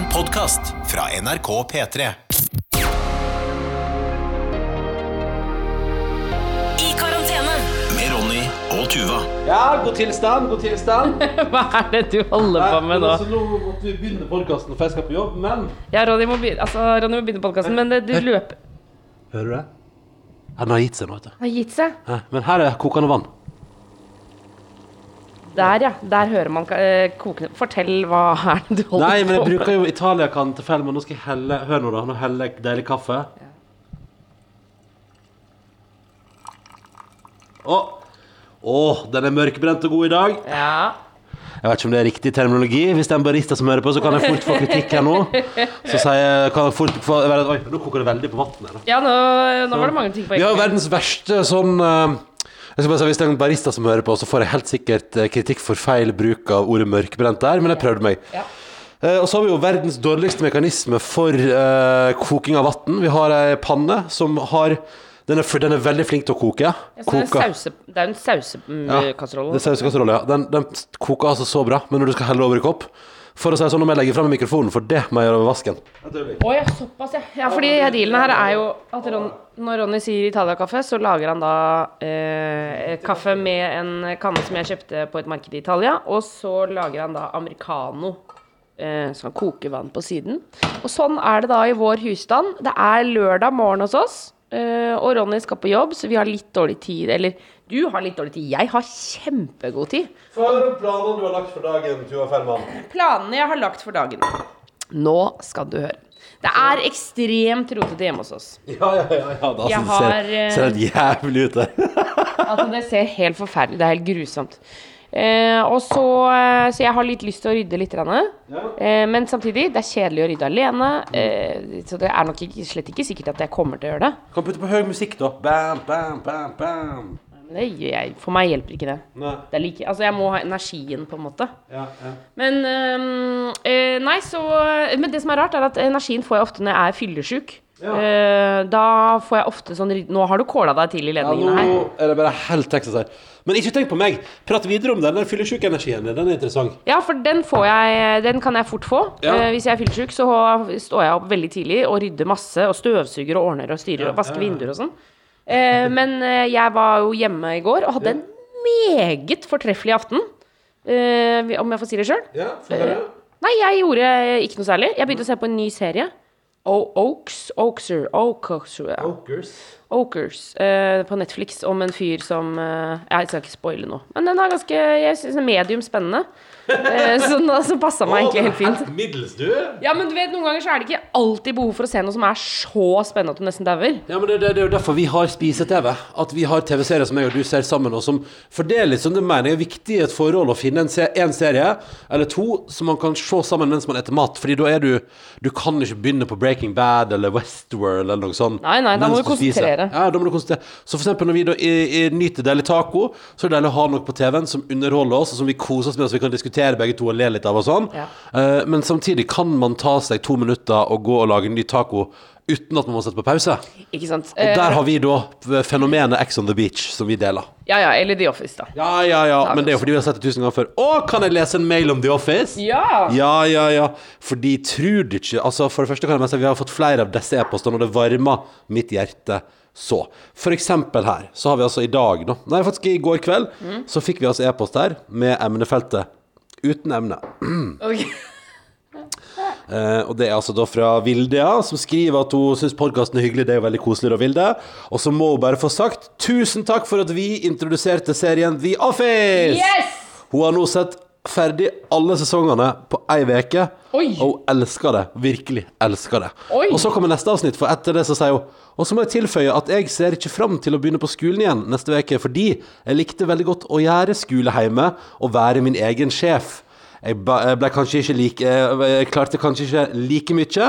En podkast fra NRK P3. I karantene. Med Ronny og Tuva. Ja, god tilstand, god tilstand. Hva er det du holder på med nå? Altså, nå måtte vi begynne podkasten for jeg skal på jobb, men Ja, Ronny må begynne, altså, Ronny må begynne podkasten, men det, du løper Hører du det? Den har gitt seg nå, vet du. Har gitt seg. Men her er kokende vann. Der, ja. Der hører man eh, kokende Fortell hva er det du holder på. Nei, men jeg bruker jo Italia-kan til fell, men nå skal jeg helle Hør nå, da. Nå heller jeg deilig kaffe. Å, å, den er mørkbrent og god i dag. Ja. Jeg vet ikke om det er riktig terminologi. Hvis det er en barista som hører på, så kan jeg fort få kritikk her nå. Så sier jeg, kan jeg fort få Oi, nå koker det veldig på vannet. her, ja, nå, nå var det mange ting på Vi har verdens verste sånn eh, jeg skal bare si, Hvis det er en barista som hører på, så får jeg helt sikkert eh, kritikk for feil bruk av ordet mørkbrent der, men jeg prøvde meg. Ja. Eh, og så har vi jo verdens dårligste mekanisme for uh, koking av vann. Vi har ei panne som har den er, den er veldig flink til å koke. Ja, det, er sause, det er en sausekasserolle. Det er sausekasserolle, ja. Den, den koker altså så bra, men når du skal helle over i kopp For å si sånn, nå må jeg legge frem mikrofonen, for det må jeg gjøre over vasken. Å ja, såpass, ja. ja. Fordi dealen her er jo at Ron, når Ronny sier Italia-kaffe, så lager han da eh, kaffe med en kanne som jeg kjøpte på et marked i Italia, og så lager han da americano. Eh, så han koker vann på siden. Og sånn er det da i vår husstand. Det er lørdag morgen hos oss, eh, og Ronny skal på jobb, så vi har litt dårlig tid. Eller du har litt dårlig tid. Jeg har kjempegod tid. Få høre planene du har lagt for dagen, Tuva Fellmann. Planene jeg har lagt for dagen. Nå skal du høre. Det er ekstremt rotete hjemme hos oss. Ja, ja, ja. ja Jeg altså, det ser, ser helt jævlig ut det. Altså, det ser helt forferdelig Det er helt grusomt. Eh, og så, eh, så jeg har litt lyst til å rydde litt. Eh, men samtidig, det er kjedelig å rydde alene. Eh, så det er nok ikke, slett ikke sikkert at jeg kommer til å gjøre det. Kan putte på høy musikk, da. Bam, bam, bam, bam. Det gjør jeg, for meg hjelper ikke det. Det like, altså, jeg må ha energien, på en måte. Ja, ja. Men eh, Nei, så Men det som er rart, er at energien får jeg ofte når jeg er fyllesyk. Eh, da får jeg ofte sånn Nå har du kåla deg til i Ja, ledningene nå er det bare helt Texas her. Men ikke tenk på meg. Prat videre om den. der fyllesykenergien. Den er interessant. Ja, for den får jeg Den kan jeg fort få. Ja. Eh, hvis jeg er fyllesyk, så står jeg opp veldig tidlig og rydder masse og støvsuger og ordner og styrer og vasker vinduer og sånn. Eh, men eh, jeg var jo hjemme i går og hadde en meget fortreffelig aften. Eh, om jeg får si det sjøl. Ja, Nei, jeg gjorde ikke noe særlig. Jeg begynte å se på en ny serie. O Oaks Oakser Oakser Okers eh, på Netflix om en fyr som eh, Jeg skal ikke spoile noe. Men den er ganske jeg synes den er medium spennende. Eh, så den altså, passa meg egentlig helt fint. Middels, du. Ja, men du vet, Noen ganger så er det ikke alltid behov for å se noe som er så spennende at du nesten dauer. Ja, men det, det, det er jo derfor vi har spise-TV. At vi har TV-serier som jeg og du ser sammen, og som fordeler liksom som det mener jeg er viktig i et forhold å finne en, se, en serie eller to som man kan se sammen mens man spiser mat. Fordi da er du Du kan ikke begynne på Breaking Bad eller Westworld eller noe sånt. Nei, nei, da må du spiser. Konsentrere. Ja, da må du konsentrere. Så for eksempel når vi da i, i, nyter deilig taco, så er det deilig å ha noe på TV-en som underholder oss, og som vi koser oss med, så vi kan diskutere begge to og le litt av og sånn. Ja. Uh, men samtidig kan man ta seg to minutter og gå og lage en ny taco uten at man må sette på pause. Ikke sant? Og der har vi da fenomenet Ex on the beach som vi deler. Ja, ja, eller The Office, da. Ja, ja, ja, men det er jo fordi vi har sett det tusen ganger før. Å, kan jeg lese en mail om The Office? Ja! Ja, ja, ja. Fordi tror du ikke Altså, for det første kan jeg bare si vi har fått flere av disse e-postene, og det varmer mitt hjerte så. For eksempel her, så har vi altså i dag, da Nei, faktisk i går kveld, så fikk vi altså e-post her med emnefeltet uten emne. Ok. Eh, og det er altså da fra Vildia, som skriver at hun syns podkasten er hyggelig. Det er jo veldig koselig, da, Vilde. Og så må hun bare få sagt tusen takk for at vi introduserte serien The Office! Yes! Hun har nå sett ferdig alle sesongene på ei uke, og hun elsker det. Virkelig elsker det. Oi. Og så kommer neste avsnitt, for etter det så sier hun Og så må jeg tilføye at jeg ser ikke fram til å begynne på skolen igjen neste uke, fordi jeg likte veldig godt å gjøre skole hjemme og være min egen sjef. Jeg ble kanskje ikke like Jeg klarte kanskje ikke like mye,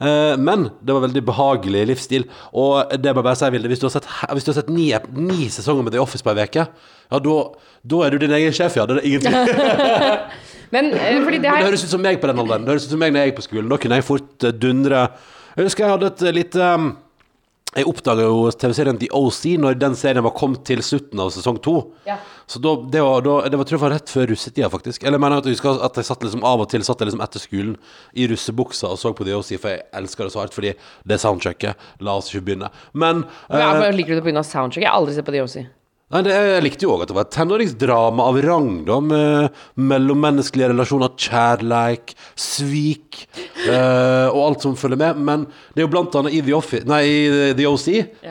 eh, men det var veldig behagelig livsstil. Og det må jeg bare si, Vilde, hvis du har sett, du har sett ni, ni sesonger med The Office på ei uke, ja, da er du din egen sjef, ja. Det er ingenting. Men eh, fordi det Det høres ut som meg på den alderen. Det høres ut som meg når jeg gikk på skolen. Da kunne jeg fort eh, dundre Jeg husker jeg hadde et lite um, Jeg oppdaga jo TV-serien The OC når den serien var kommet til slutten av sesong to. Ja. Så da, det, var, da, det var, tror jeg var rett før russetida, faktisk. Eller jeg mener at jeg husker at jeg satt liksom av og til satt jeg liksom etter skolen i russebuksa og så på The OC, for jeg elsker det så hardt fordi det er soundtracket. La oss ikke begynne. Men Ja, eh, men liker du det pga. soundtrack? Jeg har aldri sett på The også. Nei, det, Jeg likte jo òg at det var et tenåringsdrama av rang, da, med mellommenneskelige relasjoner, kjærleik, svik eh, og alt som følger med. Men det er jo blant annet i The, Office, nei, i The OC,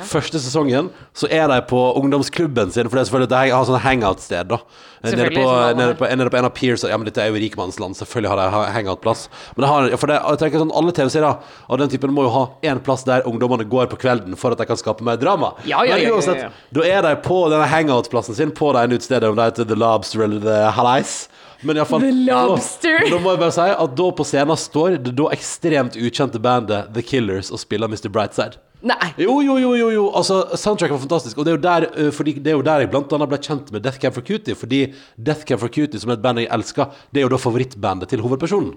første sesongen, så er de på ungdomsklubben sin, for det er selvfølgelig at de har sånn hangout-sted, da. Nede på, nede, på, nede på en av Peers Ja, men dette er jo rikmannsland, selvfølgelig har de hangout-plass. Men det har, for det, jeg tenker sånn, alle TV-serier av den typen må jo ha én plass der ungdommene går på kvelden for at de kan skape mer drama. Ja, ja, Men ja, ja, uansett, ja. da er de på denne hangout-plassen sin på det ene utestedet, om det heter The Lobster eller The Hallais. Men i alle fall, The Lobster. Da, da må jeg bare si at da på scenen står det da ekstremt ukjente bandet The Killers og spiller Mr. Brightside. Nei. Jo, jo, jo, jo, jo. Altså, soundtracket var fantastisk. Og det er jo der, øh, fordi, det er jo der jeg blant annet ble kjent med Death Cab for Cutie. Fordi Death Cab for Cutie, som er et band jeg elsker, det er jo da favorittbandet til hovedpersonen.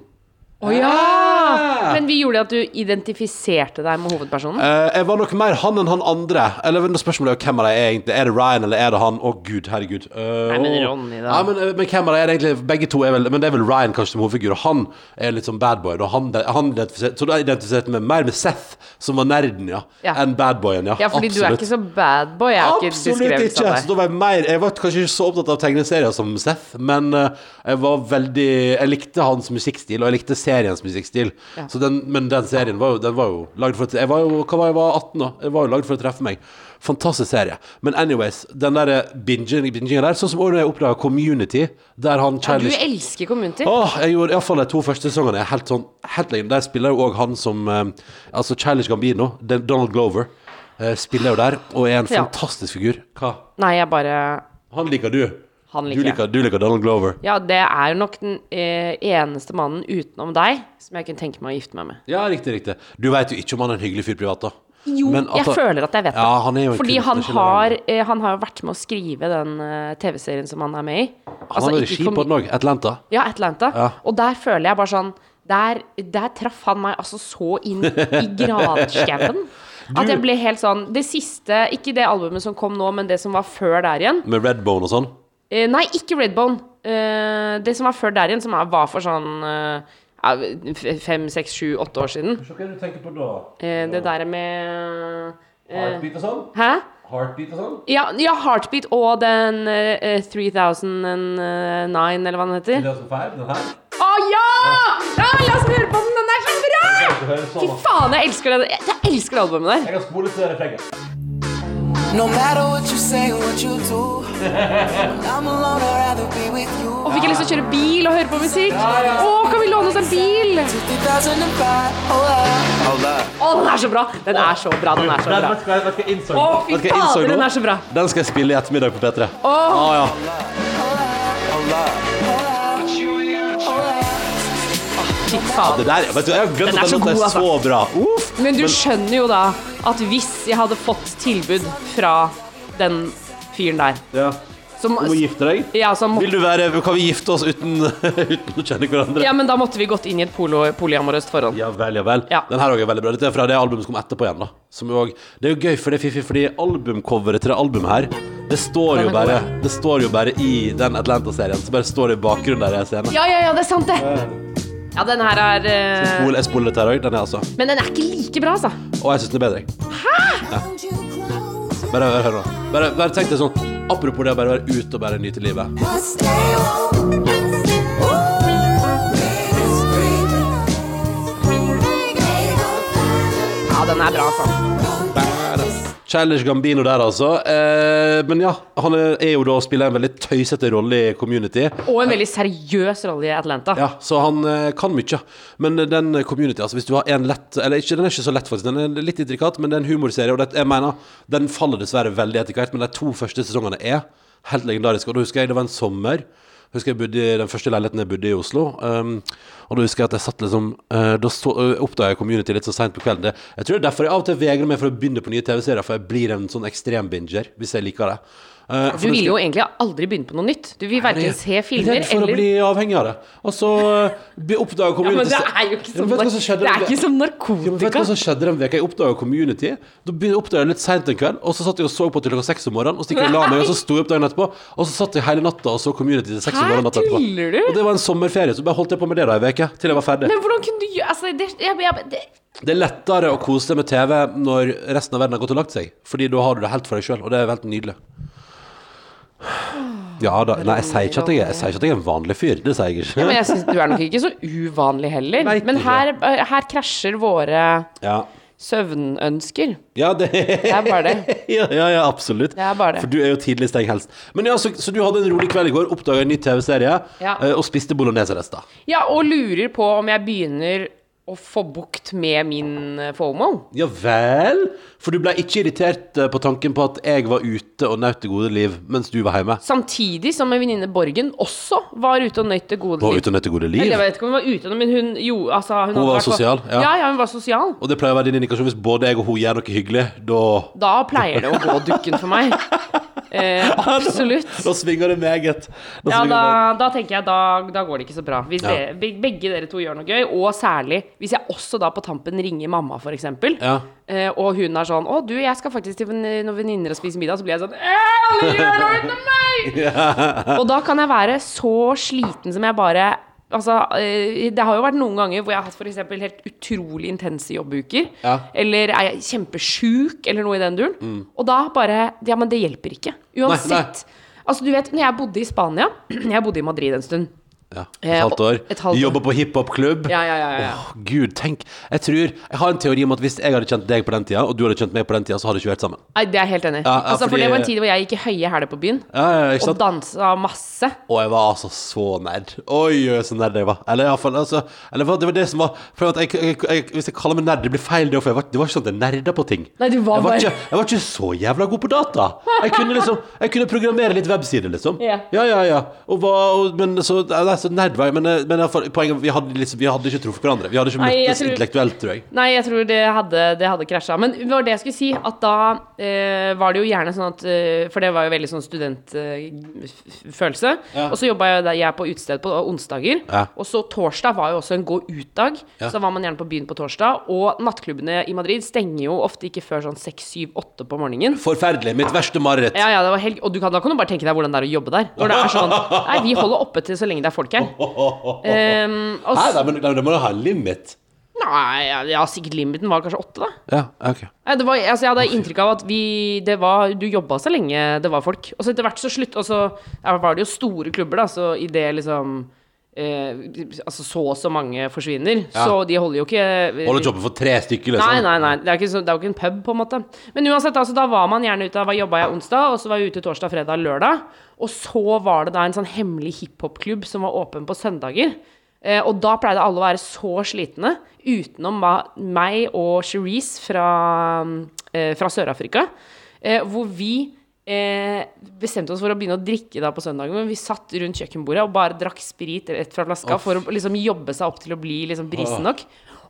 Å ja! Men vi gjorde at du identifiserte deg med hovedpersonen? Eh, jeg var nok mer han enn han andre. Eller Spørsmålet er jo hvem av dem er egentlig. Er det Ryan eller er det han? Å gud, herregud. Uh, Nei, men. Ronny, da. Ja, men, eh, men hvem av dem er det egentlig? Begge to er vel Men det er vel Ryan kanskje som hovedfigur, og han er litt sånn badboy. Og han, han identifiserte, så da identifiserte jeg meg mer med Seth, som var nerden, ja, Ja. enn badboyen, ja. Ja, fordi du er ikke så bad boy. Jeg har ikke Absolutt beskrevet ikke! av Så da var jeg mer Jeg var kanskje ikke så opptatt av tegneserier som Seth, men uh, jeg var veldig Jeg likte hans musikkstil, og jeg likte seriens musikkstil. Ja. Så den, men den serien var jo, den var jo lagd for Jeg var jo hva var jeg, var 18 da. Jeg var jo lagd for å treffe meg. Fantastisk serie. Men anyways, den der binging, bingingen der, sånn som når jeg oppdaga Community, der han Ja, du elsker Community. Åh, jeg gjorde iallfall de to første sesongene helt sånn Helt lenge. Der spiller jo òg han som eh, Altså Childish Gambino, Donald Glover, eh, spiller jo der og er en Ja. fantastisk figur. Hva? Nei, jeg bare Han liker du. Han Du liker jeg. liker, du liker Donald Glover. Ja, det er nok den eh, eneste mannen utenom deg som jeg kunne tenke meg å gifte meg med. Ja, riktig, riktig. Du veit jo ikke om han er en hyggelig fyr privat, da. Jo, at jeg føler at jeg vet det. Ja, han Fordi han har, eh, han har vært med å skrive den eh, TV-serien som han er med i. Han Altså, har regi på den òg. Atlanta. Ja, Atlanta. Ja. Og der føler jeg bare sånn Der, der traff han meg altså så inn i gradskauen. At jeg ble helt sånn Det siste, ikke det albumet som kom nå, men det som var før der igjen. Med Redbone og sånn. Eh, nei, ikke Redbone. Eh, det som var før der igjen, som var for sånn eh, fem, seks, sju, åtte år siden. Hva er det du tenker på da? Eh, det der med eh, Heartbeat og sånn? Hæ? Heartbeat og sånn? Ja, ja, Heartbeat og den eh, 3009, eller hva den heter. 2005, den her? Å ja! ja! La oss høre på den! Den er så bra! Fy faen, jeg elsker det. Jeg, jeg elsker det albumet der. Jeg kan spole til refrenget. No matter what you say or what you do, I'm alone, I'd rather be with you. Og fikk jeg lyst til å kjøre bil og høre på musikk. Å, kan vi låne oss en bil? 2005, hold up. Å, den er så bra! Den er så bra, den er så bra. Hva vet jeg innså? Å, fy fader, nå? den er så bra. Den skal jeg spille i ettermiddag på P3. Åh. Ah, ja. Fy faen. Det der, vet du, jeg har glemt Den er at den låta god, er altså. så bra. Uff. Men du skjønner jo da at hvis jeg hadde fått tilbud fra den fyren der Ja. som, Du må gifte deg. ja, som Vil du være, kan vi gifte oss uten, uten å kjenne hverandre? ja, men da måtte vi gått inn i et polo, polyamorøst forhold. Ja vel, ja vel. Ja. Den her også er veldig bra. Dette er fra det albumet som kom etterpå igjen. da som jo også, Det er jo gøy, for det er fiffig, fordi albumcoveret til det albumet her Det står jo er bare Det står jo bare i den Atlanta-serien. Så bare står det i bakgrunnen der jeg ser den. Ja, ja, ja, det er sant, det. Ja, den her er eh, Spol- Jeg spoler dette her òg. Den er altså Men den er ikke like bra, altså. Og jeg syns den er bedre. jeg. Bare hør hør nå. Bare, bare tenk deg sånn Apropos det å bare være ute og bare nyte livet. Ja, den er bra, altså. Childish Gambino der, altså. Eh, men ja, han er, er jo da spiller en veldig tøysete rolle i Community. Og en veldig seriøs rolle i Atlanta. Ja, så han eh, kan mye. Men den community, altså hvis du har en lett Eller ikke, den er ikke så lett, faktisk. Den er litt intrikat, men det er en humorserie. Og det, jeg mener, den faller dessverre veldig etter hvert, men de to første sesongene er helt legendariske. Og da husker jeg det var en sommer. Husker jeg bodde i den første leiligheten jeg bodde i Oslo. Um, og da husker jeg at jeg satt liksom uh, Da oppdaga jeg Community litt så seint på kvelden. Jeg tror det er derfor jeg av og til vegrer meg for å begynne på nye TV-serier, for jeg blir en sånn ekstrembinger hvis jeg liker det. Eh, Du vil jo egentlig aldri begynne på noe nytt. Du vil verken se filmer eller for å bli avhengig av det. Og så oppdaga Community ja, men det er jo ikke som, som skjedde det er ikke som Ja, vet du narkotika. hva som skjedde den veka? Jeg oppdaga Community. Da oppdaga jeg litt seint en kveld, og så satt jeg og så på til klokka seks om morgenen. Og så gikk jeg og la meg, og så sto jeg opp dagen etterpå, og så satt jeg hele natta og så Community til seks om morgenen natta etterpå. du? Og det var en sommerferie, så bare holdt jeg på med det da ei uke, til jeg var ferdig. Men hvordan kunne du gjøre altså, det, jeg, jeg, det, Det er lettere å kose seg med TV når resten av verden har gått og lagt seg, Fordi da har du det helt for deg sjøl, og det er helt nydelig. Ja da. Nei, jeg sier ikke at jeg, jeg, sier ikke at jeg er en vanlig fyr. Det sier jeg ikke. ja, men jeg synes Du er nok ikke så uvanlig heller. Men her, her krasjer våre Ja. søvnønsker. Ja, det Det er bare det. ja, ja, ja, absolutt. Det er bare det. For du er jo tidlig steng helst. Men ja, så, så du hadde en rolig kveld i går, oppdaga en ny TV-serie Ja. eh, og spiste bolognese-rester. Ja, og lurer på om jeg begynner å få bukt med min eh, FOMO. Ja vel? For du ble ikke irritert eh, på tanken på at jeg var ute og nøt det gode liv mens du var hjemme? Samtidig som min venninne Borgen også var ute og nøt det gode Var ute og nøt det gode liv? Eller jeg vet ikke om hun var ute, men hun jo, altså, hun, hun var sosial, ja. Ja. ja, hun var sosial. Og det pleier å være din indikasjon hvis både jeg og hun gjør noe hyggelig, da Da pleier det å gå dukken for meg. Eh, absolutt. Da svinger det meget. Da Ja, da, da tenker jeg da, da går det ikke så bra. Hvis Ja. det, begge dere to gjør noe gøy, og særlig hvis jeg også da på tampen ringer mamma, eksempel, Ja. eh, og hun er sånn 'Å, du, jeg skal faktisk til noen venninner og spise middag', så blir jeg sånn «Alle gjør noe uten meg! Og da kan jeg være så sliten som jeg bare Altså, eh, det har jo vært noen ganger hvor jeg har hatt eksempel helt utrolig intense jobbuker. Ja. Eller er jeg kjempesjuk, eller noe i den duren. Og da bare Ja, men det hjelper ikke. Uansett. Altså, du vet, når jeg bodde i Spania Jeg bodde i Madrid en stund. Ja, Eh, et halvt år. et halvt år. Jobber på hiphop-klubb. Ja, ja, ja, ja. Åh, Gud, tenk Jeg tror Jeg har en teori om at hvis jeg hadde kjent deg på den tida, og du hadde kjent meg på den tida, så hadde vi ikke vært sammen. Nei, det er jeg helt enig i. Ja, ja, altså, for det var en tid hvor jeg gikk i høye hæler på byen. Ja, ja, ikke Og sant? dansa masse. Og jeg var altså så nerd. Oi, så nerd jeg var. Eller iallfall altså, Eller det var det som var For jeg, jeg, jeg, Hvis jeg kaller meg nerd, det blir feil, det, for jeg var, det var ikke sånn at jeg nerda på ting. Nei, du var jeg, var bare- ikke, jeg var ikke så jævla god på data. Jeg kunne liksom Jeg kunne programmere litt websider, liksom. Ja. ja, ja. ja. Og var, og, men så, nei, så nerdvei. Men, eh, men fall, poenget vi hadde, liksom, vi hadde ikke truffet hverandre. Vi hadde ikke Nei, møttes tror- intellektuelt, tror jeg. Nei, jeg tror det hadde, det hadde krasja. Men det var det jeg skulle si, at da eh, var det jo gjerne sånn at eh, For det var jo veldig sånn studentfølelse. Ja. Og så jobba jeg, jeg på utested på onsdager. Ja. Og så torsdag var jo også en gå ut-dag. Ja. Så var man gjerne på byen på torsdag. Og nattklubbene i Madrid stenger jo ofte ikke før sånn seks, syv, åtte på morgenen. Forferdelig. Mitt verste mareritt. Ja, ja, det var helg. og du kan, da kan du bare tenke deg hvordan det er å jobbe der. Når det er sånn Nei, vi holder oppe til så lenge det er folk her. Um, og Hæ, s- nei, men nei, det må du ha en limit. nei, ja, ja, sikkert limiten var kanskje åtte, da. Ja, ok. Nei, det var, altså, jeg hadde inntrykk av at vi det var, Du jobba så lenge det var folk. Og så etter hvert så slutt Og så ja, var det jo store klubber, da, så i det liksom eh, Altså så og så mange forsvinner, Ja. så de holder jo ikke Holder jobben for tre stykker, liksom. Nei, nei, nei. Det er, så, det er jo ikke en pub, på en måte. Men uansett, altså, da var man gjerne ute. Da jobba jeg onsdag, og så var jeg ute torsdag, fredag, lørdag. Og så var det da en sånn hemmelig hiphop-klubb som var åpen på søndager. Eh, og da pleide alle å være så slitne, utenom meg og Cherise fra, eh, fra Sør-Afrika, eh, hvor vi eh, bestemte oss for å begynne å drikke da på søndagen. Men vi satt rundt kjøkkenbordet og bare drakk sprit rett fra flaska for å liksom jobbe seg opp til å bli liksom brisen nok.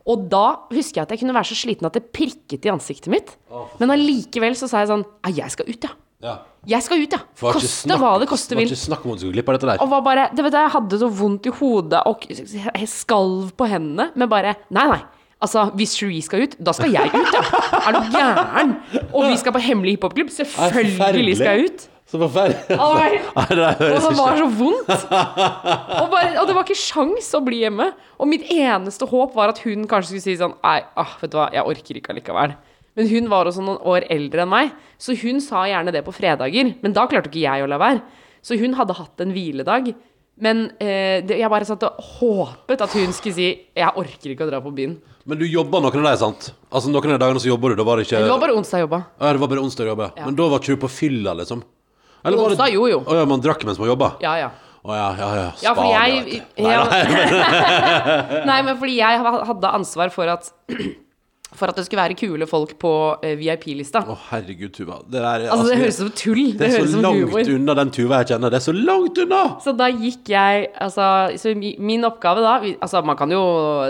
Og da husker jeg at jeg kunne være så sliten at det prikket i ansiktet mitt. Men allikevel så sa jeg sånn Ja, jeg skal ut, ja. Ja. Jeg skal ut, ja. Koste snakk- hva det koste Det var vil. ikke snakk om at du skulle glippe av dette der. Og var bare Det vet du, jeg hadde så vondt i hodet og jeg skalv på hendene, men bare Nei, nei. Altså, hvis Cherie skal ut, da skal jeg ut, ja. Er du gæren? Og vi skal på hemmelig hiphopklubb. Selvfølgelig skal jeg ut. Så forferdelig. Og det var så vondt. Og, bare, og det var ikke sjans å bli hjemme. Og mitt eneste håp var at hun kanskje skulle si sånn Nei, ah, vet du hva, jeg orker ikke allikevel. Men hun var også noen år eldre enn meg, så hun sa gjerne det på fredager. Men da klarte ikke jeg å la være. Så hun hadde hatt en hviledag. Men eh, det, jeg bare satt og håpet at hun skulle si 'jeg orker ikke å dra på byen'. Men du jobba noen av dem, sant? Altså Noen av dagene så jobba du, da var det ikke Det var bare onsdag jeg jobba. Ja, det var bare onsdag du jobba. Ja. Men da var ikke du på fylla, liksom? Eller var det- Onsdag, jo, jo. Å ja, man drakk mens man jobba? Ja, ja. Å ja, ja, ja. Ja, Spania, jeg vet du. Nei, nei. Nei, men fordi jeg ha- hadde ansvar for at For at det skulle være kule folk på eh, VIP-lista. Å herregud, Tuva. Det, der, Altså, det høres ut som tull. Det, det høres så langt humor. unna den Tuva jeg kjenner. Det er så langt unna! Så da gikk jeg Altså, så min oppgave da Altså, man kan jo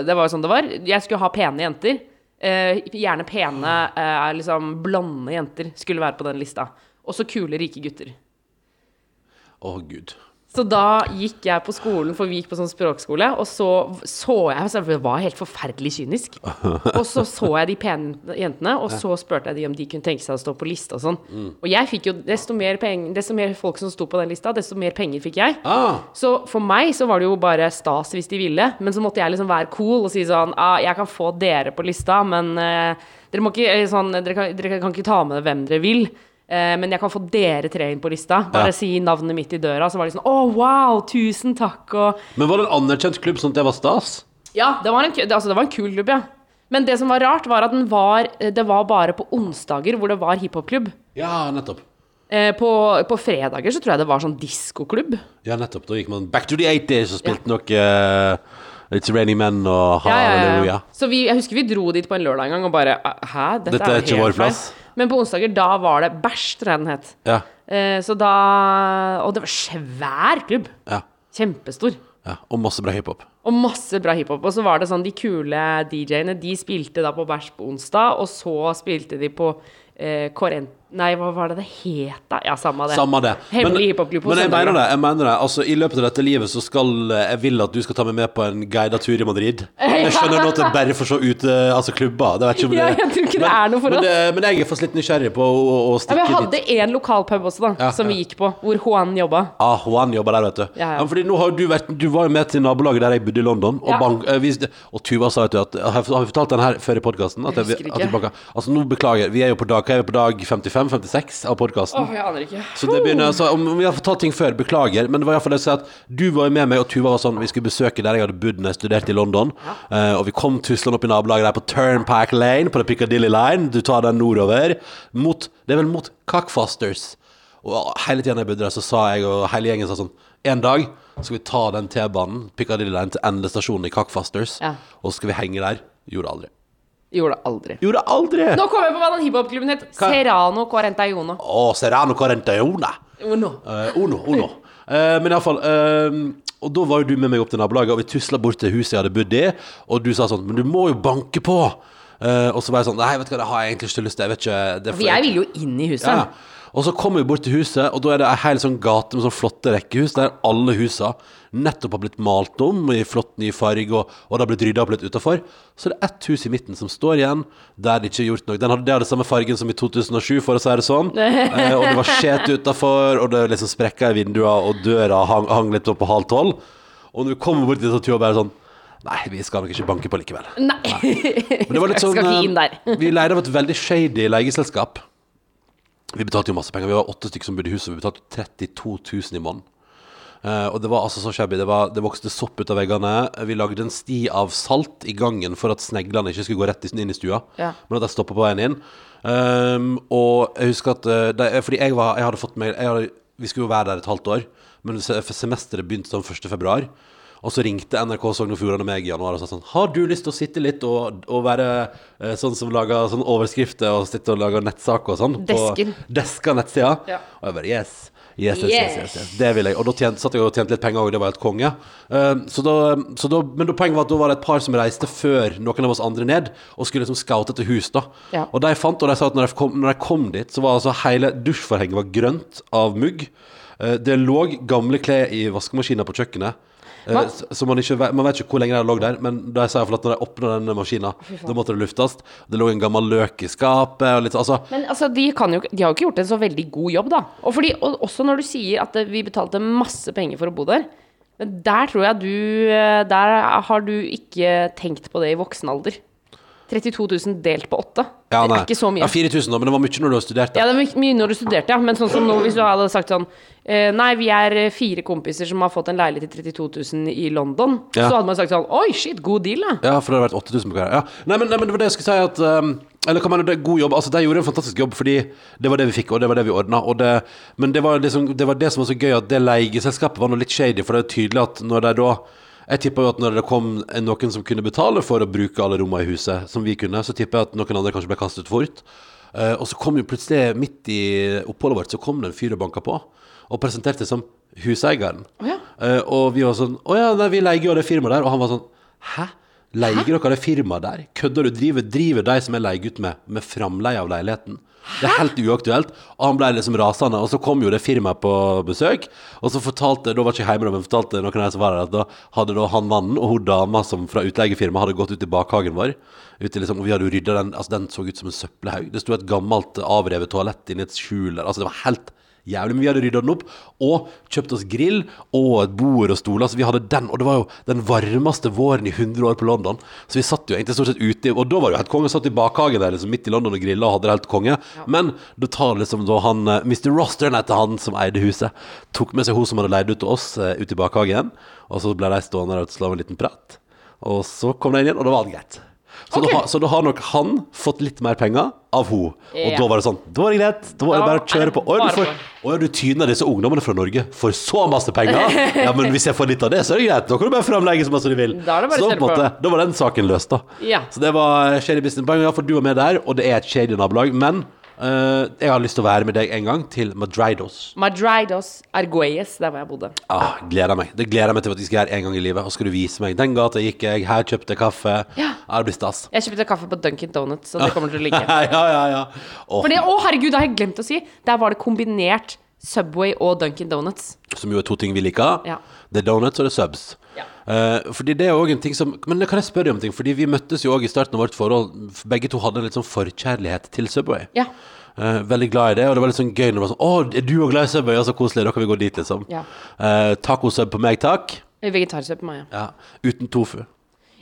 Det var jo sånn det var. Jeg skulle ha pene jenter. Eh, gjerne pene, eh, liksom blonde jenter skulle være på den lista. Og så kule, rike gutter. Å, gud. Så da gikk jeg på skolen, for vi gikk på sånn språkskole, og så så jeg så Det var helt forferdelig kynisk. Og så så jeg de pene jentene, og så spurte jeg de om de kunne tenke seg å stå på lista og sånn. Og jeg fikk jo desto mer, penger, desto mer folk som sto på den lista, desto mer penger fikk jeg. Ah, Så for meg så var det jo bare stas hvis de ville, men så måtte jeg liksom være cool og si sånn ah, Jeg kan få dere på lista, men uh, dere ikke eh, sånn dere kan, dere kan ikke ta med hvem dere vil. Eh, men jeg kan få dere tre inn på lista. Bare Ja. si navnet mitt i døra. Så var de sånn Å, wow, tusen takk, og men var det en anerkjent klubb sånn at det var stas? Ja, det var en, altså, det var en kul klubb, ja. Men det som var rart, var at den var, eh, det var bare på onsdager hvor det var hiphopklubb. Ja, nettopp. Eh, på, på fredager så tror jeg det var sånn diskoklubb. Ja, nettopp. Da gikk man back to the 80s og spilte noe eh, It's Raining Men og Ja, ja, ja, Halleluja. Så vi, jeg husker vi dro dit på en lørdag en gang og bare Hæ, dette, Dette er er ikke vår plass. Men på onsdager, da var det Bæsj, tror jeg den het. Ja. Eh, så da Og det var svær klubb. ja. Kjempestor. ja. Og masse bra hiphop. Og masse bra hiphop. Og så var det sånn, de kule DJ-ene, de spilte da på Bæsj på onsdag, og så spilte de på eh, Korent... Nei, hva var det det het da? Ja, samme det. Samme det. Hemmelig hiphop-klubb på Men jeg mener det. jeg mener det Altså I løpet av dette livet så skal eh, jeg vil at du skal ta meg med på en guidet tur i Madrid. Jeg skjønner nå at det bare får se ute Altså klubber. Det vet ikke om det Ja, jeg tror ikke det er noe for men, oss. Det, men jeg er faktisk litt nysgjerrig på å, å Ja, stikke vi hadde én en lokal pub også, da, Ja, som ja. vi gikk på, hvor Juan jobba. Ah, Juan jobba der, vet du. Ja, ja. men fordi nå har du vært Du var jo med til nabolaget der jeg bodde i London. Og, Ja. bank, eh, vi, og Tuva sa vet du at Har vi fortalt den her før i podkasten? Altså, nå beklager. Vi er jo på dag Hva er vi på dag 55-56 av podkasten? Åh, jeg aner ikke. Så det begynner, altså, om vi har fortalt ting før, beklager, men det var i hvert fall det å si at du var jo med meg, og Tuva var sånn, vi skulle besøke der jeg hadde bodd når jeg studerte i London, Eh, og vi kom tuslende opp i nabolaget der på Turnpack Lane, på det Piccadilly Line, du tar den nordover, mot, det er vel mot Cockfosters. Og hele tiden jeg bodde der, så sa jeg, og hele gjengen sa sånn, en dag skal vi ta den T-banen, Piccadilly Line, til endestasjonen i Cockfosters, Ja. og så skal vi henge der. Gjorde aldri. Gjorde aldri. Gjorde aldri! Nå kom jeg på hva den hiphopklubben het. Hva? Serrano Quarentaiono. Å, Serrano Quarentaona. Uno. Uh, Uno, Uno. Uh, men iallfall uh, Og da var jo du med meg opp til nabolaget, og vi tusla bort til huset jeg hadde bodd i, og du sa sånn Men du må jo banke på! Uh, og så var jeg sånn Nei, vet du hva, det har jeg egentlig ikke lyst til. Jeg vet ikke det For jeg ville jo inn i huset. ja. Og så kommer vi bort til huset, og da er det ei hel sånn gate med sånn flotte rekkehus, der alle husa nettopp har blitt malt om i flott ny farge, og, og det har blitt rydda opp litt utafor. Så det er ett hus i midten som står igjen, der det ikke er gjort noe. Den hadde, det hadde samme fargen som i 2007, for å si det sånn. eh, og det var skjet utafor, og det liksom sprekka i vinduene, og døra hang, hang litt opp på halv tolv. Og når vi kommer bort til jeg bare sånn Nei, vi skal nok ikke banke på likevel. Nei. Men det var litt sånn eh. Vi leide av et veldig shady leieselskap. Vi betalte jo masse penger. Vi var åtte stykker som bodde i huset. Vi betalte 32 000 i måneden. Uh, og det var altså så shabby. Det, var, det vokste sopp ut av veggene. Vi lagde en sti av salt i gangen for at sneglene ikke skulle gå rett inn i stua, Ja. men at de stoppa på veien inn. Um, og jeg husker at eh, det, Fordi jeg, var, jeg hadde fått meg Vi skulle jo være der et halvt år, men semesteret begynte sånn 1. februar. Og så ringte NRK Sogn og Fjordane meg i januar og sa sånn Har du lyst til å sitte litt og, og være eh, sånn som lager sånn overskrifter og sitte og lager nettsaker og sånn? på Desker. Deska nettsida. Ja. Og jeg bare yes. Yes, yes, yes, yes, yes. Det vil jeg. Og da tjente, satt jeg og tjente litt penger òg, det var helt konge. Uh, så da, så da, men da poenget var at da var det et par som reiste før noen av oss andre ned, og skulle liksom scoute etter hus, da. Ja. Og de fant, og de sa at når de kom, når de kom dit, så var altså hele dusjforhenget var grønt av mugg. Uh, det lå gamle klær i vaskemaskiner på kjøkkenet. Eh, Hva? så man, ikke, man vet ikke hvor lenge de lå der, men de sa at når de åpna denne maskina, da måtte det luftes. Det lå en gammel løk i skapet, litt. Altså, Men altså, de, kan jo, de har jo ikke gjort en så veldig god jobb, da. Og, fordi, og også når du sier at eh, vi betalte masse penger for å bo der. Men der tror jeg du eh, Der har du ikke tenkt på det i voksen alder. 32 000 delt på åtte. ja, det er ikke så mye. Ja, 4000 da, men det var mye når du har studert. Ja, det var mye når du studerte, ja. Men sånn som nå, hvis du hadde sagt sånn eh, Nei, vi er eh, fire kompiser som har fått en leilighet til 32 000 i London. Ja. Så hadde man sagt sånn Oi, shit, god deal, da. Ja, for det hadde vært 8000 på hver. Ja. Nei, men, nei, men det var det jeg skulle si at um, Eller hva mener du, det god jobb? Altså, de gjorde en fantastisk jobb, fordi det var det vi fikk, og det var det vi ordna. Men det var, liksom, det var det som var så gøy, at det leieselskapet var noe litt shady, for det er tydelig at når de da jeg tipper jo at når det kom noen som kunne betale for å bruke alle rommene i huset, som vi kunne, så tipper jeg at noen andre kanskje ble kastet fort. Uh, og så kom jo plutselig, midt i oppholdet vårt, så kom det en fyr og banka på, og presenterte seg som huseieren. Oh, ja. uh, og vi var sånn Å ja, nei, vi leier jo det firmaet der. Og han var sånn Hæ? Leier dere det firmaet der? Kødder du? Driver, driver de som er leiegutt med, med framleie av leiligheten? Det er helt uaktuelt. Og han ble liksom rasende. Og så kom jo det firmaet på besøk, og så fortalte Da var ikke hjemme, men fortalte noen de som var der, at da hadde da han mannen og hun dama som fra utleiefirmaet hadde gått ut i bakhagen vår. Ute liksom, og vi hadde jo rydda den. Altså, den så ut som en søppelhaug. Det sto et gammelt avrevet toalett inni et skjul der. Altså, det var helt jævlig. Men vi hadde rydda den opp, og kjøpt oss grill og et bord og stoler. Så vi hadde den, og det var jo den varmeste våren i 100 år på London. Så vi satt jo egentlig stort sett ute, og da var det jo helt konge. Satt i bakhagen der liksom midt i London og grilla og hadde det helt konge. Men da tar liksom da han eh, Mr. Rosteren heter han som eide huset, tok med seg hun som hadde leid ut til oss ut ute i bakhagen, og så ble de stående der og slå en liten prat. Og så kom de inn igjen, og da var det greit. Så, okay. da, så da har nok han fått litt mer penger av henne. Og da var det sånn Da var det greit. Da var det bare å kjøre på. Å, du får, du tyner disse ungdommene fra Norge for så masse penger? Ja, men hvis jeg får litt av det, så er det greit. Da kan du bare framlegge så masse du vil. Da så måte, da var den saken løst, da. Ja. Så det var shady business. Ja, for du var med der, og det er et shady nabolag. Men eh, jeg har lyst til å være med deg en gang til Madridos. Madridos Arguelles, der hvor jeg bodde. Ah, gleder meg. Det gleder jeg meg til at vi skal gjøre en gang i livet. Og skal du vise meg den gata gikk jeg, her kjøpte jeg kaffe. Ja. det blir stas. Jeg kjøpte kaffe på Dunkin' Donuts, så det kommer til å ligge. ja, ja, ja. For det, å herregud, det har jeg glemt å si. Der var det kombinert Subway og Dunkin' Donuts. Som jo er to ting vi liker. Ja. Det er donuts og det er subs. Ja. Eh, fordi det er også en ting som Men kan jeg spørre om ting? Fordi vi møttes jo også i starten av vårt forhold. Begge to hadde en litt sånn forkjærlighet til Subway. Ja. Eh, veldig glad i det, og det var litt sånn gøy når det var sånn Å, er du òg glad i Subway? Ja, så koselig. Da kan vi gå dit, liksom. Ja. Eh, Tacosub på meg, takk. Vegetarsub på meg, ja. Ja. Uten tofu.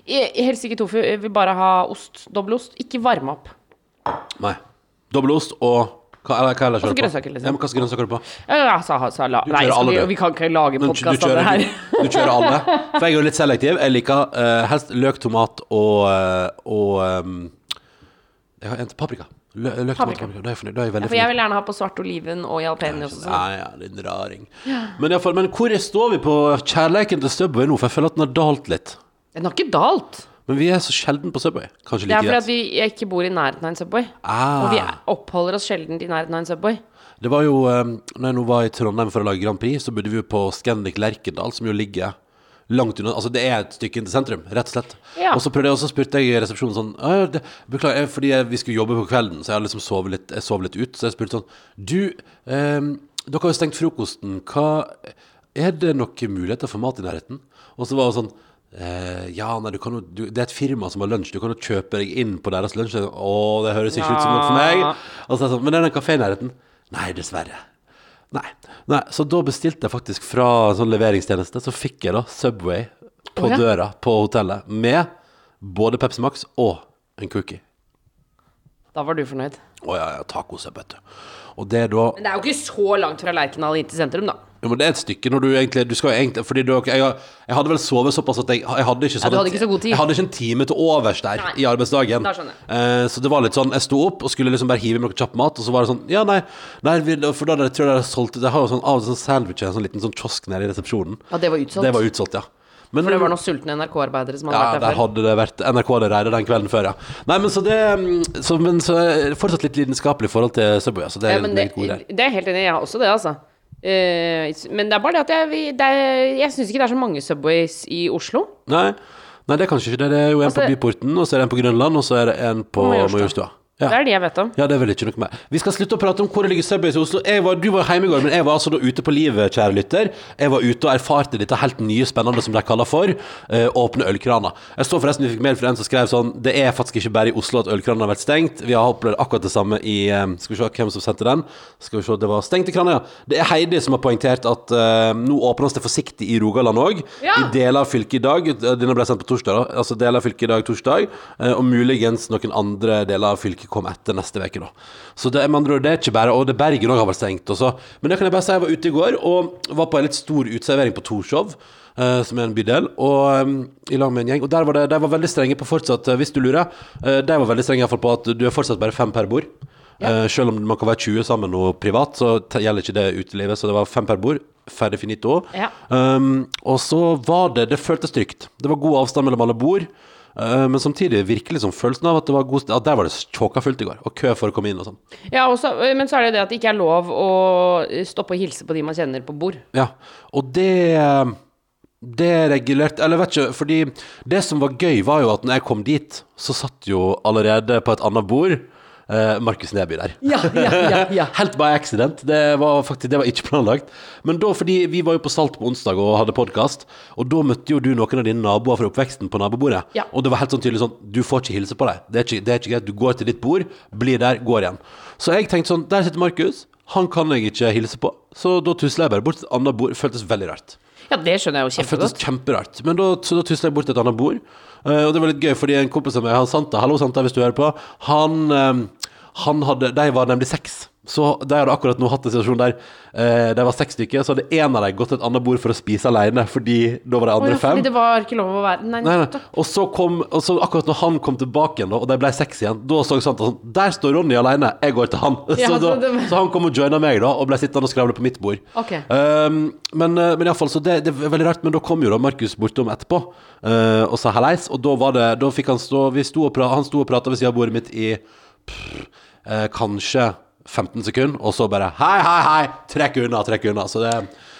Helst ikke tofu. Jeg vil bare ha ost. Dobbelost. Ikke varme opp. Nei. Dobbelost og hva, eller, hva ellers kjører du på? grønnsaker, liksom. Ja, men hva slags grønnsaker er du på? Ja, sa, sa, la, Du nei, kjører alle, vi, du. vi kan ikke lage Men du, podkast av det kjører, her. du, du kjører alle. For jeg er jo litt selektiv. Jeg liker eh, helst løk, tomat og, eh, og um, Jeg har en til paprika. Lø, løk, tomat, Paprika. paprika. Da er jeg fornøyd. Da er jeg veldig For jeg fornøyd. vil gjerne ha på svart oliven og jalapeno også. Ja, ja, din raring. Men, i fall, men hvor står vi på kjærleiken til Subway nå? For jeg føler at den har dalt litt. Den har ikke dalt. Men vi er så sjelden på Subway. Kanskje Det er fordi vi ikke bor i nærheten av en Subway. Ah. Og vi er- oppholder oss sjelden i nærheten av en Subway. Det var jo um, Når jeg nå var i Trondheim for å lage Grand Prix, så bodde vi jo på Scandic Lerkendal, som jo ligger langt unna Altså, det er et stykke inn til sentrum, rett og slett. Ja. Og så prøvde jeg og så spurte jeg i resepsjonen sånn «Å, ja, det, Beklager, fordi vi skulle jobbe på kvelden, så jeg hadde liksom sovet litt, jeg sov litt ut. Så jeg spurte sånn Du, ehm, dere har jo stengt frokosten. Hva Er det noen muligheter for mat i nærheten? Og så var det sånn eh, ja, nei, du kan jo du, Det er et firma som har lunsj. Du kan jo kjøpe deg inn på deres lunsj. Å, det høres ikke ut som noe for meg. Ja. Og så det sånn, Men er det en kafé i nærheten? Nei, dessverre. Nei. Nei. Så da bestilte jeg faktisk fra en sånn leveringstjeneste, så fikk jeg da Subway på ja. døra på hotellet med både Pepsi Max og en cookie. Da var du fornøyd. Å ja, ja, tacosub, vet du. Og det er da Men det er jo ikke så langt fra Lerkendal inn til sentrum, da. Jo, men det er et stykke når du egentlig Du skal jo egentlig Fordi du, jeg, jeg hadde vel sovet såpass at jeg, jeg hadde ikke sånn du hadde ikke så god tid. Jeg hadde ikke en time til overs der Nei. i arbeidsdagen. Da skjønner jeg. Eh, så det var litt sånn Jeg sto opp og skulle liksom bare hive i meg noe kjapp mat, og så var det sånn Ja, nei, nei vi, for da jeg tror jeg hadde solgt Jeg har jo sånn av og til sånn sandwich en sånn liten sånn kiosk nede i resepsjonen. Ja, det var utsolgt. Det var utsolgt, ja. Men, For det var noen sultne NRK-arbeidere som hadde ja, vært der der før. hadde det vært NRK hadde reida den kvelden før, ja. Nei, men så det så, Men så fortsatt litt lidenskapelig forhold til Subway. Altså, det er Ja, men en det, det er helt enig i, jeg har også det, altså. Eh, men det er bare det at jeg, det er, jeg syns ikke det er så mange Subways i Oslo. Nei, nei, det er kanskje ikke det. Det er jo en Altså- på Byporten, og så er det en på Grønland, og så er det en på På Majorstua. Ja. Det er det jeg vet om. ja, det er vel ikke noe mer. Vi skal slutte å prate om hvor det ligger Subways i Oslo. Var, du var hjemme i går, men jeg var altså da ute på livet, kjære lytter. Jeg var ute og erfarte dette helt nye, spennende som de kaller for eh, åpne ølkraner. Jeg så forresten vi fikk mail fra en som skrev sånn Det er faktisk ikke bare i Oslo at ølkranene har vært stengt. Vi har opplevd akkurat det samme i eh, Skal vi se hvem som sendte den. Skal vi se, Det var stengte kraner, ja. Det er Heidi som har poengtert at eh, nå åpnes det forsiktig i Rogaland òg. Ja. I deler av fylket i dag. Denne ble sendt på torsdag, da. Altså deler av fylket i dag torsdag. eh, Og muligens noen andre deler av fylket kom etter neste uke, da. Så det, andre det er ikke bare Og det Bergen òg har vært stengt. Også. Men det kan jeg bare si, jeg var ute i går og var på en litt stor uteservering på Torshov. Uh, som er en bydel, og um, i lag med en gjeng. Og der var det, de var veldig strenge på fortsatt, eh, hvis du lurer, uh, de var veldig strenge på at du er fortsatt bare fem per bord. Eh, selv om man kan være 20 sammen og privat, så gjelder ikke det utelivet. Så det var fem per bord. Ferdig finito. Ja. Um, og så var det Det føltes trygt. Det var god avstand mellom alle bord. Uh, men samtidig virkelig som følelsen av at det var god At der var det tjåka fullt i går, og kø for å komme inn og sånn. Ja, også, men så er det det at det ikke er lov å stoppe og hilse på de man kjenner på bord. Ja, og det deregulert Eller vet ikke, fordi det som var gøy, var jo at når jeg kom dit, så satt jo allerede på et annet bord eh, Markus Neby der. Ja, ja, ja. Helt by accident. Det var faktisk det var ikke planlagt. Men da, fordi vi var jo på Salt på onsdag og hadde podkast, og da møtte jo du noen av dine naboer fra oppveksten på nabobordet. Og det var helt sånn tydelig sånn Du får ikke hilse på deg. Det det er ikke greit. Du går til ditt bord, blir der, går igjen. Så jeg tenkte sånn Der sitter Markus. Han kan jeg ikke hilse på. Så da tusla jeg bare bort til et annet bord. Føltes veldig rart. Ja, det skjønner jeg jo kjempegodt. Det føltes kjemperart. Men da, så da tusla jeg bort til et annet bord. Eh, og det var litt gøy, fordi en kompis av meg, han Santa, hallo Santa hvis du hører på, han, eh, han hadde, de var nemlig seks. Så de hadde akkurat nå hatt en situasjon der eh, de var seks stykker, så hadde en av dem gått til et annet bord for å spise alene, fordi da var de andre ja, fem. fordi det var ikke lov å være Nei, Nei, nei. Og så kom Og så akkurat når han kom tilbake igjen, da, og de ble seks igjen, da så Santa sånn Der står Ronny alene, jeg går til han. Ja, så, da, så det- så han kom og joina meg, da, og ble sittende og skravle på mitt bord. Okay. Um, men uh, men iallfall, så det, det er veldig rart. Men da kom jo da Markus bortom etterpå uh, og sa halleis, og da var det Da fikk han stå Vi sto og pra, Han sto og prata ved sida av bordet mitt i pff, eh, kanskje 15 sekunder, og så bare Hei, hei, hei! Trekk unna, trekk unna. Så det,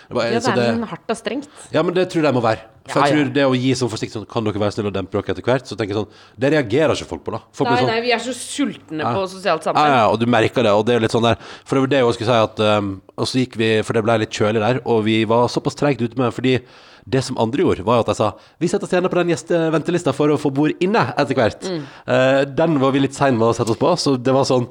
det var, Ja, det så det, hardt og strengt. ja, men det tror jeg må være. For Ja, jeg ja. tror det å gi sånn forsiktig sånn Kan dere være snille og dempe dere etter hvert? Så tenker jeg sånn Det reagerer ikke folk på, da. Folk Nei, sånn nei, vi er så sultne på sosialt ja, samvær. ja, og du merker det, og det er jo litt sånn der For det var det jeg skulle si, at um, Og så gikk vi, for det ble litt kjølig der, og vi var såpass treigt ute med Fordi det som andre gjorde, var at jeg sa Vi setter oss gjerne på den gjesteventelista for å få bord inne etter hvert. Mm. Uh, den var vi litt seine med å sette oss på, så det var sånn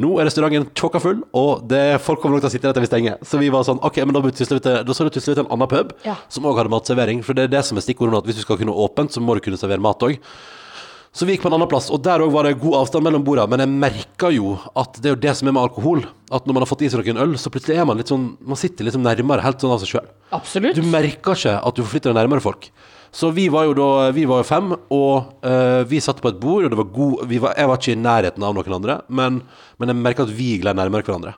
nå er restauranten tjåka full, og det, folk kommer nok til å sitte der til vi stenger. Så vi var sånn, ok, men da tusler vi til, da du til en annen pub, Ja. som også hadde matservering. For det er det som er stikkordet nå, at hvis du skal kunne åpent, så må du kunne servere mat òg. Så vi gikk på en annen plass, og der òg var det god avstand mellom bordene. Men jeg merka jo at det er jo det som er med alkohol. At når man har fått i seg noen øl, så plutselig er man litt sånn Man sitter liksom nærmere, helt sånn av seg sjøl. Du merker ikke at du forflytter deg nærmere folk. Så vi var jo da Vi var jo fem, og eh, vi satt på et bord, og det var god vi var, Jeg var ikke i nærheten av noen andre, men, men jeg merka at vi gled nærmere hverandre.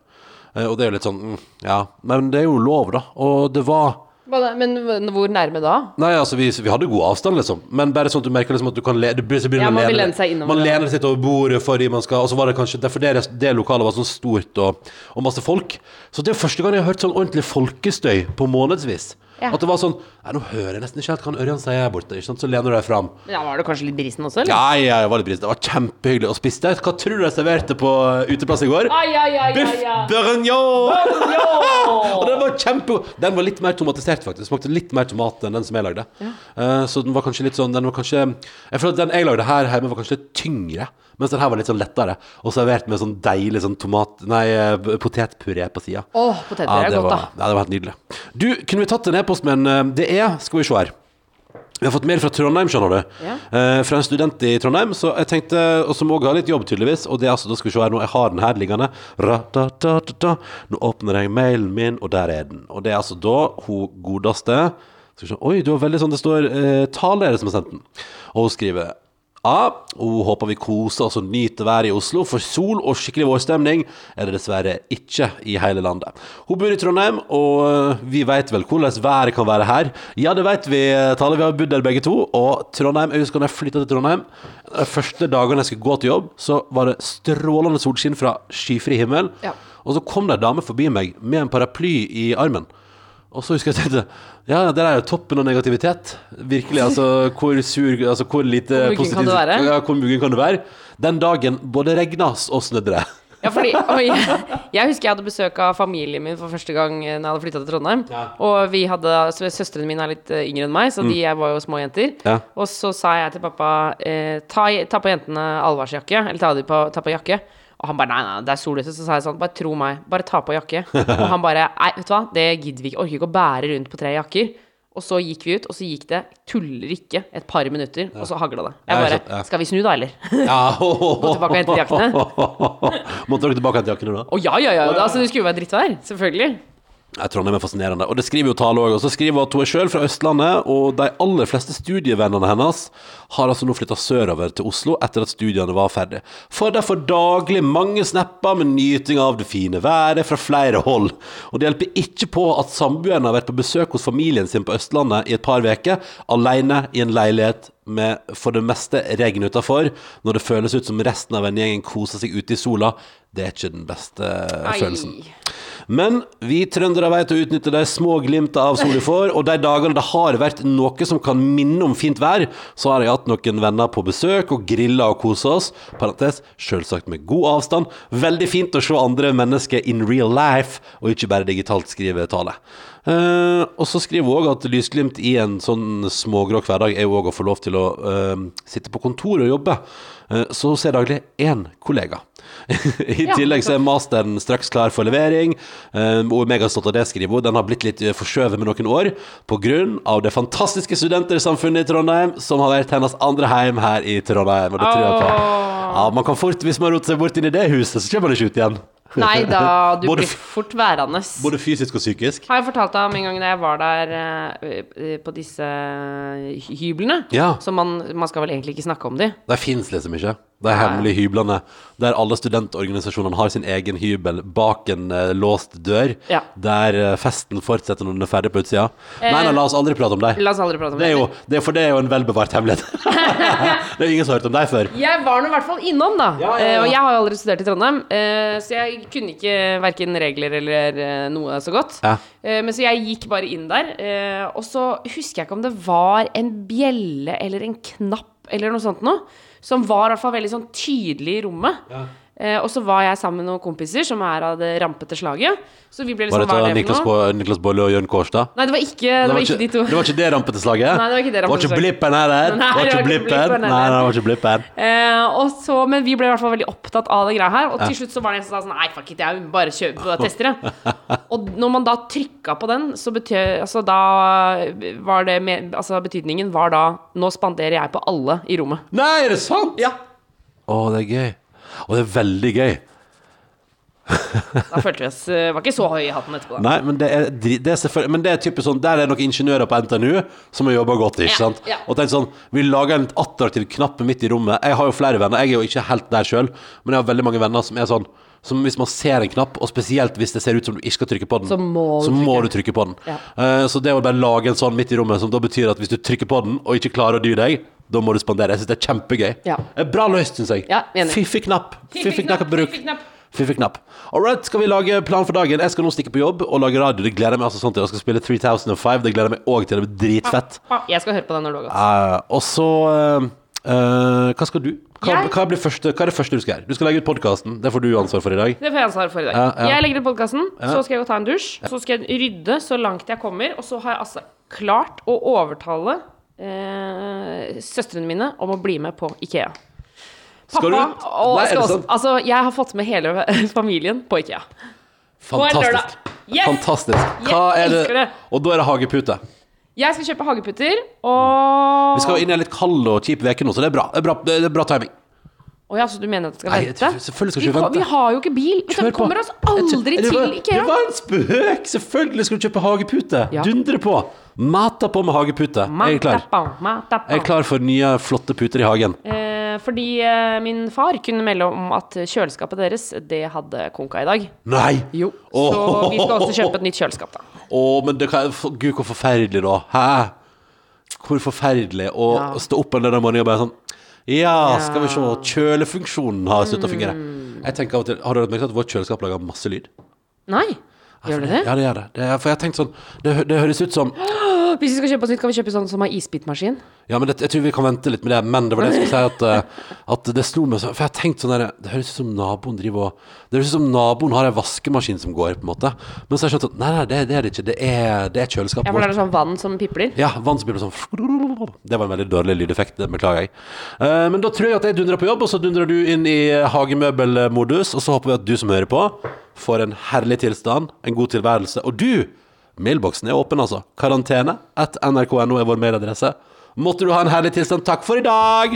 Eh, og det er jo litt sånn mm, Ja. Men det er jo lov, da. Og det var Men hvor nærme da? Nei, altså vi, vi hadde god avstand, liksom. Men bare sånn at du merker liksom at du kan le, du begynner Ja, man vil lene- seg innover, Man lener litt over bordet fordi man skal Og så var det kanskje Derfor det, det lokalet var sånn stort og, og masse folk. Så det er første gang jeg har hørt sånn ordentlig folkestøy på månedsvis. Ja. At det var sånn Nei, nå hører jeg nesten ikke helt hva Ørjan sier her borte. Ikke sant? Så lener du deg fram. Ja, Var det kanskje litt brisen også, eller? Nei, ja, det var litt brisen. Det var kjempehyggelig. Og spiste Hva tror du jeg serverte på uh, uteplass i går? Ai, ai, ai, Biff bourguignon! Og den var kjempegod. Den var litt mer tomatisert, faktisk. Smakte litt mer tomat enn den som jeg lagde. Eh, så den var kanskje litt sånn Den var kanskje Jeg føler at den jeg lagde her hjemme, var kanskje litt tyngre. Mens den her var litt sånn lettere. Og servert med sånn deilig sånn tomat Nei, eh, potetpuré på sida. Åh, potetpuré er det godt, da. Ja, det var helt nydelig. Du, kunne vi tatt en e-post med en eh, Det er Skal vi se her. Vi har fått mail fra Trondheim, skjønner du. Ja. Eh, fra en student i Trondheim, så jeg tenkte, og som også har litt jobb, tydeligvis. Og det er altså, da skal vi se her nå, jeg har den her liggende. Ra-da-da-da-da. Nå åpner jeg mailen min, og der er den. Og det er altså da hun godeste Oi, du har veldig sånn det står eh, tale er det som har sendt den. Og hun skriver A. Hun håper vi koser oss og nyter været i Oslo, for sol og skikkelig vårstemning er det dessverre ikke i hele landet. Hun bor i Trondheim, og øh, vi vet vel hvordan været kan være her. Ja, det vet vi, Tale. Vi har bodd der begge to. Og Trondheim, jeg husker da jeg flytta til Trondheim, de første dagene jeg skulle gå til jobb, så var det strålende solskinn fra skyfri himmel. Ja. Og så kom det ei dame forbi meg med en paraply i armen. Og så husker jeg tenkte Ja, det er jo toppen av negativitet. Virkelig. Altså, hvor sur Altså, hvor lite Hvor muggen kan det være? Ja, hvor muggen kan det være? Den dagen både regna og snødde det. Ja, fordi, oi, jeg husker jeg hadde besøk av familien min for første gang eh, når jeg hadde flytta til Trondheim. Ja. Og vi hadde, så Søstrene mine er litt eh, yngre enn meg, så de er- var jo små jenter. Ja. Og så sa jeg til pappa eh, ta, ta på jentene allværsjakke, eller ta, på, ta på jakke. Og han bare nei, nei, det er sol ute. Så sa jeg sånn, bare tro meg, bare ta på jakke. Og han bare nei, vet du hva, det gidder vi ikke. Orker ikke å bære rundt på tre jakker. Og så gikk vi ut, og så gikk det, tuller ikke, et par minutter, og så hagla det. Jeg bare. Skal vi snu, da, eller? Ja. Gå tilbake og hente jakkene. Måtte dere tilbake hente jakkene da? Å ja, ja, ja. Altså, det skulle jo være drittvær. Selvfølgelig. Jeg Trondheim er fascinerende. Og det skriver jo Tale òg. Og så skriver hun at hun er sjøl fra Østlandet, og de aller fleste studievennene hennes har altså nå flytta sørover til Oslo etter at studiene var ferdig. Får derfor daglig mange snapper med nyting av det fine været fra flere hold. Og det hjelper ikke på at samboeren har vært på besøk hos familien sin på Østlandet i et par uker, alene i en leilighet med for det meste regn utafor, når det føles ut som resten av vennegjengen koser seg ute i sola, det er ikke den beste Ei. følelsen. Men vi trøndere vet å utnytte de små glimta av sol vi får, og de dagene det har vært noe som kan minne om fint vær, så har jeg hatt noen venner på besøk og grilla og kosa oss. Parentes, selvsagt med god avstand. Veldig fint å se andre mennesker in real life, og ikke bare digitalt skrive tale. Eh, og så skriver hun òg at lysglimt i en sånn smågrå hverdag er jo òg å få lov til å uh, sitte på kontor og jobbe. Uh, så hun ser daglig én kollega. I Ja, tillegg så er masteren straks klar for levering. Um, og megastolt av det, skriver hun. Den har blitt litt forskjøvet med noen år pga. det fantastiske studentersamfunnet i Trondheim, som har vært hennes andre heim her i Trondheim. Og det tror jeg på. Ja, man kan fort, Hvis man roter seg bort inn i det huset, så kommer man ikke ut igjen. Nei da, du blir fort værende. Både fysisk og psykisk. Har jeg fortalt deg om en gang da jeg var der eh, eh, på disse hyblene? Ja. Så man, man skal vel egentlig ikke snakke om de. Det fins liksom ikke. De hemmelige hyblene der alle studentorganisasjonene har sin egen hybel bak en eh, låst dør, Ja. der eh, festen fortsetter når den er ferdig på utsida. Nei, nei, la oss aldri prate om dem. La oss aldri prate om Det det. er jo, det er, for det er jo en velbevart hemmelighet. det er jo ingen som har hørt om deg før. Jeg var nå i hvert fall innom, da. Ja, ja, ja. Eh, og jeg har jo aldri studert i Trondheim, eh, så jeg kunne ikke verken regler eller eh, noe så godt. Ja. Eh, men så jeg gikk bare inn der, eh, og så husker jeg ikke om det var en bjelle eller en knapp eller noe sånt noe, som var i hvert fall veldig sånn tydelig i rommet. Eh, og så var jeg sammen med noen kompiser som er av det rampete slaget. Så vi ble liksom, var er det Niklas. Bo, Niklas Bolle og Jørn Kårstad? Nei, det var ikke, det var ikke de to. det var ikke det rampete slaget? Nei, det var ikke det Det var rampete ikke slaget. blippen her. Nei, Det var ikke blippen. Nei, det var ikke blippen. Eh, så, men vi ble i hvert fall veldig opptatt av det greia her. Og til slutt så var det en som sa sånn Nei, fuck it, jeg vil bare kjøpe og tester det. og når man da trykka på den, så betød Altså da var det med, Altså betydningen var da Nå spanderer jeg på alle i rommet. Nei, er det sant? Ja. Å, det er gøy. Og det er veldig gøy. Da følte vi oss eh, Var ikke så høy i hatten etterpå, da. Nei, men det er, det er selvfølgelig Men det er typisk sånn Der er noen ingeniører på NTNU som har jobba godt, ikke Ja, sant? ja. Og tenk sånn Vi lager en litt attraktiv knapp midt i rommet. Jeg har jo flere venner. Jeg er jo ikke helt der sjøl, men jeg har veldig mange venner som er sånn som hvis man ser en knapp, og spesielt hvis det ser ut som du ikke skal trykke på den, Så må du så må trykke. du trykke på den. Ja. Uh, så det å bare lage en sånn midt i rommet, som da betyr at hvis du trykker på den, og ikke klarer å dy deg, da må du spandere. Jeg syns det er kjempegøy. Ja. Eh, Bra løst, syns jeg. Ja, Fiffig knapp. Fiffig knapp å bruke. fiffig knapp. All right, skal vi lage plan for dagen? Jeg skal nå stikke på jobb og lage radio. Det gleder jeg meg altså sånn til. Jeg skal spille 3005. Det gleder jeg meg òg til. Det blir dritfett. Jeg skal høre på den når du har gått. Uh, og så uh, eh, Hva skal du? Hva, hva, blir første, hva er det første du skal gjøre? Du skal legge ut podkasten. Det får du ansvar for i dag. Det får jeg ansvar for i dag. Ja. Jeg legger ut podkasten, så skal jeg gå ta en dusj. Så skal jeg rydde så langt jeg kommer, og så har jeg altså klart å overtale eh, søstrene mine om å bli med på Ikea. Pappa og Nei, også. Altså, jeg har fått med hele familien på Ikea. Fantastisk. Yes! Fantastisk. Hva er det? Og da er det hagepute. Jeg skal kjøpe hageputer, og Vi skal inn i en litt kald og kjip uke nå, så det er bra. Det er bra, det er bra timing. Å ja, så du mener at det skal Nei, vente? selvfølgelig skal vi, ikke vente. vi har jo ikke bil. Vi Kjør på. kommer oss aldri til Ikea. Det var en spøk! Selvfølgelig skal du kjøpe hagepute. Ja. Dundre på. Mata på med hagepute. Jeg er klar. Jeg er klar for nye, flotte puter i hagen. Eh, fordi eh, min far kunne melde om at kjøleskapet deres, det hadde konka i dag. Nei! Jo. Så Åh. vi skal også kjøpe et nytt kjøleskap, da. Å, men det kan, Gud, hvor forferdelig, da. Hæ? Hvor forferdelig å Ja. stå opp en lørdag morgen og bare sånn Ja, skal vi se. Kjølefunksjonen har sluttet å fungere. Mm. Jeg tenker av og til Har du lagt merke til at vårt kjøleskap lager masse lyd? Nei. Gjør det det? Ja, det gjør det. det er, for jeg har tenkt sånn Det, hø- det høres ut som Hvis vi skal kjøpe oss nytt, kan vi kjøpe sånn som har isbitmaskin? Ja, men det, jeg tror vi kan vente litt med det. Men det var det jeg skulle si, at, eh, at det slo meg For jeg har tenkt sånn der Det høres ut som naboen driver og Det høres ut som naboen har ei vaskemaskin som går, på en måte. Men så har jeg skjønt at nei, nei, det, det er det ikke. Det er, det er kjøleskapet Ja, for det vårt. er sånn vann som pipler? Ja, vann som pipler sånn Det var en veldig dårlig lydeffekt, det beklager jeg. Uh, men da tror jeg at jeg dundrer på jobb, og så dundrer du inn i hagemøbelmodus, og så håper vi at du som hører på, får en herlig tilstand, en god tilværelse. Og du, mailboksen er åpen, altså. Karantene at nrk.no er vår mailadresse. Måtte du ha en herlig tilstand. Takk for i dag!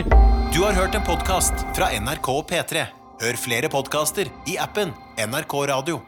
Du har hørt en podkast fra NRK og P3. Hør flere podkaster i appen NRK Radio.